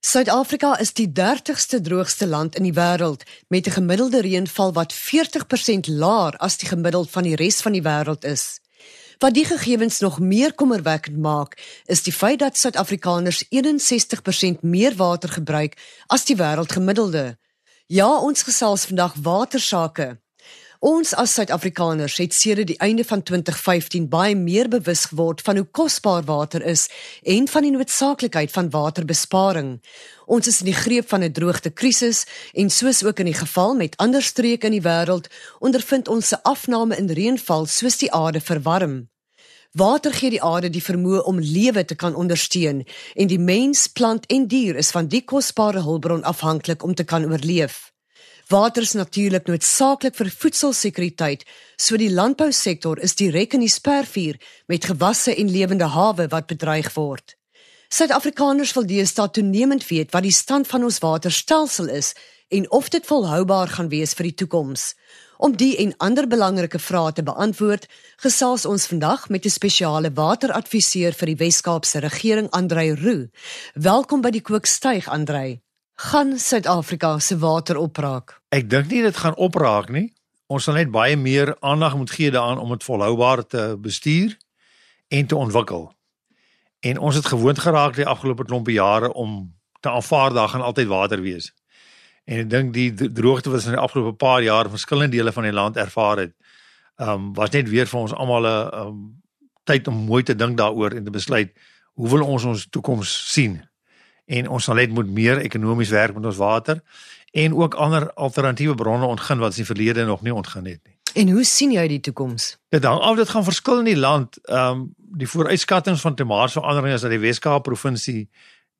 Suid-Afrika is die 30ste droogste land in die wêreld met 'n gemiddelde reënval wat 40% laer as die gemiddeld van die res van die wêreld is. Wat die gegevens nog meer kommerwekkend maak, is die feit dat Suid-Afrikaners 61% meer water gebruik as die wêreldgemiddelde. Ja, ons gesels vandag watersake. Ons as Suid-Afrikaners het sedert die einde van 2015 baie meer bewus geword van hoe kosbaar water is en van die noodsaaklikheid van waterbesparing. Ons is in die greep van 'n droogtekrisis en soos ook in die geval met ander streke in die wêreld, ondervind ons se afname in reënval soos die aarde verwarm. Water gee die aarde die vermoë om lewe te kan ondersteun en die mens, plant en dier is van die kosbare hulpbron afhanklik om te kan oorleef. Water is natuurlik noodsaaklik vir voedselsekuriteit, so die landbousektor is direk in die spervuur met gewasse en lewende hawe wat bedreig word. Suid-Afrikaners wil deesdae toenemend weet wat die stand van ons waterstelsel is en of dit volhoubaar gaan wees vir die toekoms. Om die en ander belangrike vrae te beantwoord, gesels ons vandag met 'n spesiale wateradviseur vir die Wes-Kaapse regering, Andrei Roo. Welkom by die Kookstuig, Andrei gaan Suid-Afrika se water opraak? Ek dink nie dit gaan opraak nie. Ons sal net baie meer aandag moet gee daaraan om dit volhoubaar te bestuur en te ontwikkel. En ons het gewoond geraak die afgelope klompe jare om te aanvaar daar gaan altyd water wees. En ek dink die droogte wat ons in die afgelope paar jaar in verskillende dele van die land ervaar het, um, was net weer vir ons almal 'n um, tyd om mooi te dink daaroor en te besluit hoe wil ons ons toekoms sien? En ons sal net moet meer ekonomies werk met ons water en ook ander alternatiewe bronne ontgin wat ons in die verlede nog nie ontgin het nie. En hoe sien jy die toekoms? Dit hang af dit gaan verskil in die land. Ehm um, die vooruitskattinge van klimaatsverandering is dat die Weskaap provinsie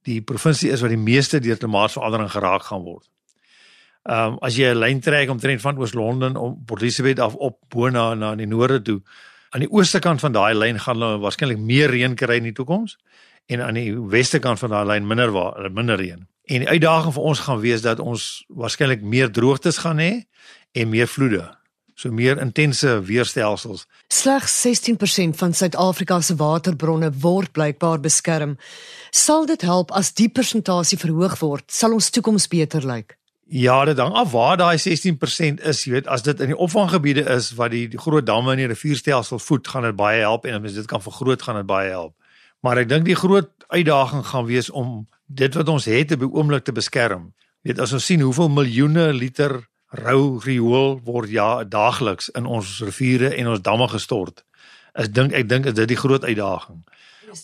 die provinsie is wat die meeste deur klimaatsverandering geraak gaan word. Ehm um, as jy 'n lyn trek omtrent van Oos-London om Port Elizabeth af op bo na na die noorde toe, aan die ooste kant van daai lyn gaan hulle waarskynlik meer reën kry in die toekoms en aan die weste kant van daai lyn minder waar minder reën. En die uitdaging vir ons gaan wees dat ons waarskynlik meer droogtes gaan hê en meer vloede. So meer intense weerstelsels. Slegs 16% van Suid-Afrika se waterbronne word blykbaar beskerm. Sal dit help as die persentasie verhoog word? Sal ons toekoms beter lyk? Ja, dit hang af waar daai 16% is, jy weet, as dit in die opvanggebiede is wat die, die groot damme en die rivierstelsel voed, gaan dit baie help en as dit kan vergroot, gaan dit baie help. Maar ek dink die groot uitdaging gaan wees om dit wat ons het op die oomblik te beskerm. Weet as ons sien hoeveel miljoene liter rou riool word ja daagliks in ons riviere en ons damme gestort. Ek dink ek dink is dit die groot uitdaging.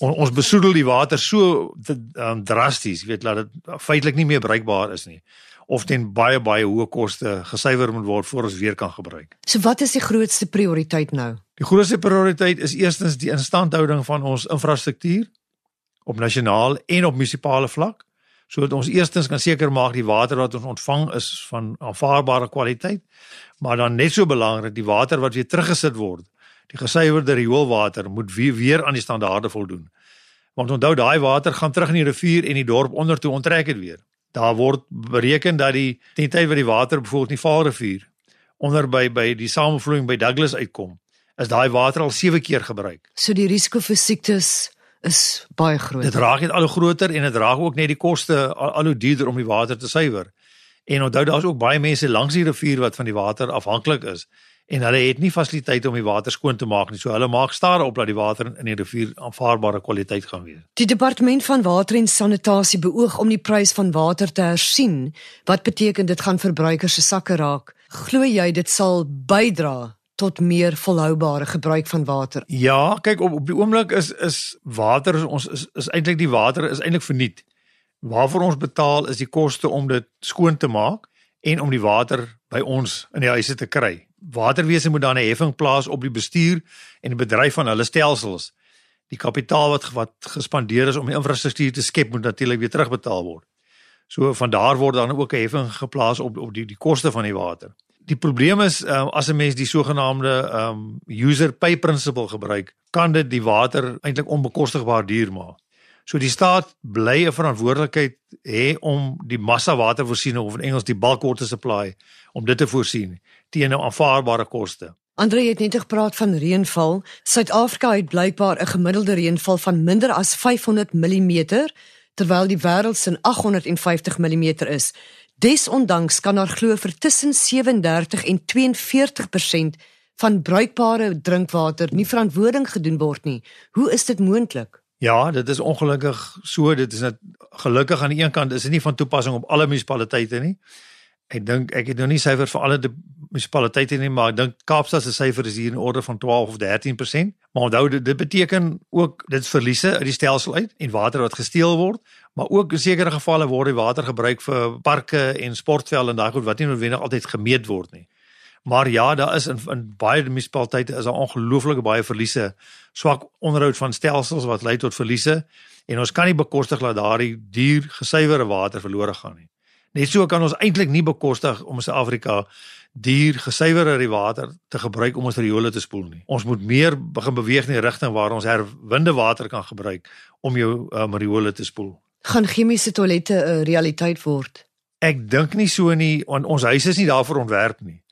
On, ons besoedel die water so um, drasties, weet laat dit feitelik nie meer bruikbaar is nie of ten baie baie hoë koste gesuiwer moet word voor ons weer kan gebruik. So wat is die grootste prioriteit nou? Die grootste prioriteit is eerstens die instandhouding van ons infrastruktuur op nasionaal en op munisipale vlak sodat ons eerstens kan seker maak die water wat ons ontvang is van aanvaarbare kwaliteit maar dan net so belangrik die water wat weer teruggesit word die gesuiwerde rioolwater moet weer, weer aan die standaarde voldoen want onthou daai water gaan terug in die rivier en die dorp onder toe onttrek dit weer daar word bereken dat die ten tyd wat die water byvoorbeeld in die Vaalrivier onder by by die samevloeiing by Douglas uitkom is daai water al 7 keer gebruik. So die risiko vir siektes is baie groot. Dit raak net al hoe groter en dit raak ook net die koste al, al hoe duurder om die water te suiwer. En onthou daar's ook baie mense langs die rivier wat van die water afhanklik is en hulle het nie fasiliteite om die water skoon te maak nie. So hulle maak stare op dat die water in die rivier aanvaarbare kwaliteit gaan wees. Die departement van water en sanitasie beoog om die prys van water te hersien. Wat beteken dit gaan verbruikers se sakke raak? Glo jy dit sal bydra tot meer volhoubare gebruik van water. Ja, kyk op op die oomblik is is water is ons is, is eintlik die water is eintlik verniet. Waarvoor ons betaal is die koste om dit skoon te maak en om die water by ons in die huise te kry. Waterwese moet dan 'n heffing plaas op die bestuur en die bedryf van hulle stelsels. Die kapitaal wat wat gespandeer is om die infrastruktuur te skep moet natuurlik weer terugbetaal word. So van daar word dan ook 'n heffing geplaas op op die die koste van die water die probleem is um, as 'n mens die sogenaamde um user pay principle gebruik, kan dit die water eintlik onbekostigbaar duur maak. So die staat bly 'n verantwoordelikheid hê om die massa watervoorsiening of in Engels die bulk water supply om dit te voorsien teen 'n aanvaarbare koste. Andre het net gepraat van reënval. Suid-Afrika het blykbaar 'n gemiddelde reënval van minder as 500 mm terwyl die wêreld se 850 mm is. Desondanks kan daar glo vir tussen 37 en 42% van bruikbare drinkwater nie verantwoording gedoen word nie. Hoe is dit moontlik? Ja, dit is ongelukkig so, dit is net gelukkig aan die een kant is dit nie van toepassing op alle munisipaliteite nie. Ek dink ek het nou nie syfer vir alle munisipaliteite nie, maar ek dink Kaapstad se syfer is hier in orde van 12 of 13%. Maar onthou dit, dit beteken ook dit verliese uit die stelsel uit en water wat gesteel word, maar ook in sekere gevalle word die water gebruik vir parke en sportvelde en daai goed wat nie noodwendig altyd gemeet word nie. Maar ja, daar is in, in baie munisipaliteite is daar ongelooflike baie verliese, swak onderhoud van stelsels wat lei tot verliese en ons kan nie bekostig dat daardie duur gesuiwerde water verlore gaan nie. Net so kan ons eintlik nie bekostig om in Suid-Afrika duur gesuiwerde water te gebruik om ons riole te spoel nie. Ons moet meer begin beweeg in die rigting waar ons herwinde water kan gebruik om jou um, riole te spoel. Gaan chemiese toilette 'n uh, realiteit word? Ek dink nie so nie, want ons huise is nie daarvoor ontwerp nie.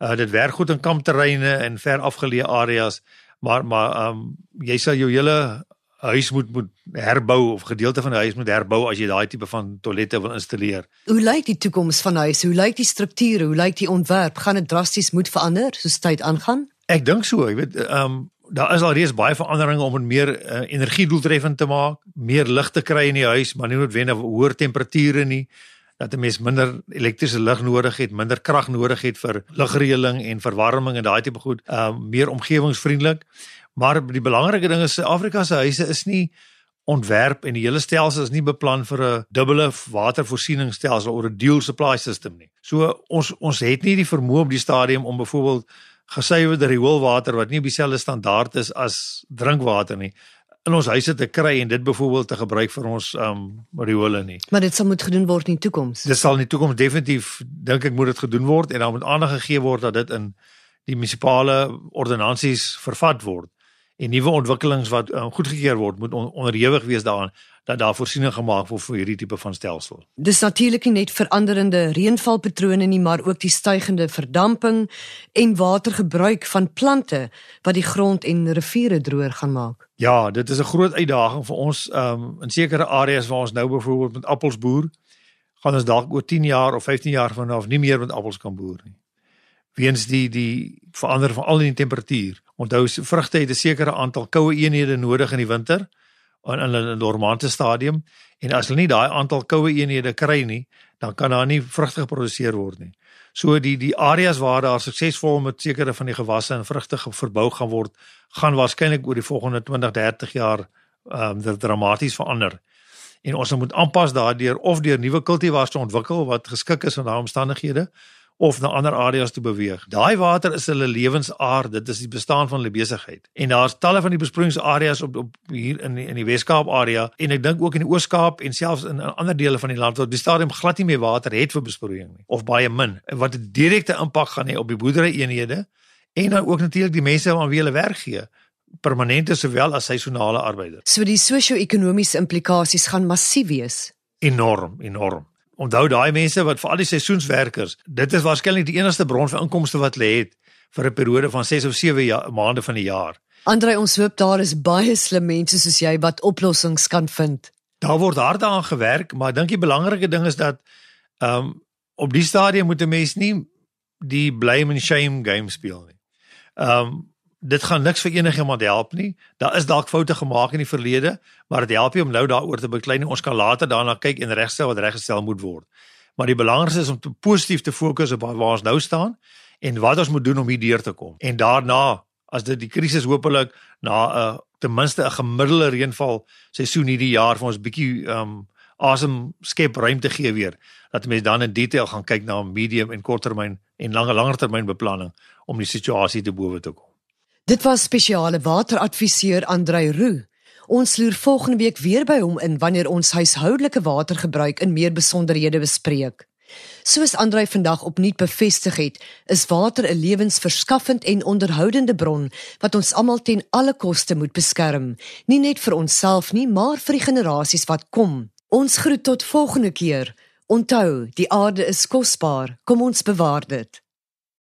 Uh dit werk goed in kampterreine en ver afgeleë areas, maar maar ehm um, jy sal jou hele huis moet moet herbou of gedeelte van die huis moet herbou as jy daai tipe van toilette wil installeer. Hoe lyk die toekoms van huise? Hoe lyk die strukture? Hoe lyk die ontwerp? Gaan dit drasties moet verander soos tyd aangaan? Ek dink so, jy weet, ehm um, daar is al reeds baie veranderinge om dit meer uh, energiedoeltreffend te maak, meer lig te kry in die huis, maar nie noodwendig hoër temperature nie dat 'n mens minder elektriese lig nodig het, minder krag nodig het vir ligreëling en verwarming en daai tipe goed, ehm uh, meer omgewingsvriendelik. Maar die belangrike ding is Suid-Afrika se huise is nie ontwerp en die hele stelsel is nie beplan vir 'n dubbele watervoorsieningsstelsel of 'n dual supply system nie. So ons ons het nie die vermoë op die stadium om byvoorbeeld gesuiwerde rioolwater wat nie op dieselfde standaard is as drinkwater nie in ons huise te kry en dit byvoorbeeld te gebruik vir ons um riole nie. Maar dit sal moet gedoen word in die toekoms. Dit sal in die toekoms definitief dink ek moet dit gedoen word en dan moet aandag gegee word dat dit in die munisipale ordonnansies vervat word en nuwe ontwikkelings wat um, goedgekeur word moet on, onderhewig wees daaraan dat daar voorsiening gemaak word vir hierdie tipe van stelsel. Dis natuurlik nie net veranderende reënvalpatrone nie, maar ook die stygende verdamping en watergebruik van plante wat die grond en riviere droër gaan maak. Ja, dit is 'n groot uitdaging vir ons um, in sekere areas waar ons nou byvoorbeeld met appels boer, gaan ons dalk oor 10 jaar of 15 jaar vanaf nie meer met appels kan boer nie weens die die verander van al die temperatuur. Onthou vrugte het 'n sekere aantal koue eenhede nodig in die winter in in 'n normale stadium en as hulle nie daai aantal koue eenhede kry nie, dan kan daar nie vrugte geproduseer word nie. So die die areas waar daar suksesvol met sekere van die gewasse en vrugte verbou gaan word, gaan waarskynlik oor die volgende 20, 30 jaar ehm um, dramaties verander. En ons moet aanpas daardeur of deur nuwe kultivars te ontwikkel wat geskik is aan daai omstandighede of na ander areas te beweeg. Daai water is hulle lewensaard, dit is die bestaan van hulle besigheid. En daar's talle van die besproeiingsareas op op hier in die, in die Wes-Kaap area en ek dink ook in die Oos-Kaap en selfs in, in ander dele van die land waar die stadium glad nie meer water het vir besproeiing nie of baie min. Wat 'n direkte impak gaan hê op die boerderyeenhede en dan ook natuurlik die mense aan wie hulle werk gee permanente sowel as seisonale arbeiders. So die sosio-ekonomiese implikasies gaan massief wees. Enorm, enorm. Onthou daai mense wat vir al die seisoenswerkers, dit is waarskynlik die enigste bron van inkomste wat hulle het vir 'n periode van 6 of 7 ja, maande van die jaar. Andre ons hoop daar is baie slim mense soos jy wat oplossings kan vind. Daar word hard aan gewerk, maar ek dink die belangrike ding is dat ehm um, op die stadium moet 'n mens nie die blame and shame game speel nie. Ehm um, dit gaan niks vir enigiemand help nie. Daar is dalk foute gemaak in die verlede, maar dit help nie om nou daaroor te beklei nie. Ons kan later daarna kyk en regstel wat reggestel moet word. Maar die belangrikste is om te positief te fokus op waar ons nou staan en wat ons moet doen om hier deur te kom. En daarna, as dit die krisis hopelik na 'n uh, ten minste 'n gemiddelde reënval seisoen hierdie jaar vir ons bietjie um asem skep ruimte gee weer, dat mense dan in detail gaan kyk na medium en korttermyn en langer langer termyn beplanning om die situasie te bowe te kom. Dit was spesiale wateradviseur Andrei Roo. Ons loer volgende week weer by hom in wanneer ons huishoudelike watergebruik in meer besonderhede bespreek. Soos Andrei vandag opnuut bevestig het, is water 'n lewensverskaffend en onderhoudende bron wat ons almal ten alle koste moet beskerm, nie net vir onsself nie, maar vir die generasies wat kom. Ons groet tot volgende keer. Onthou, die aarde is kosbaar. Kom ons bewaar dit.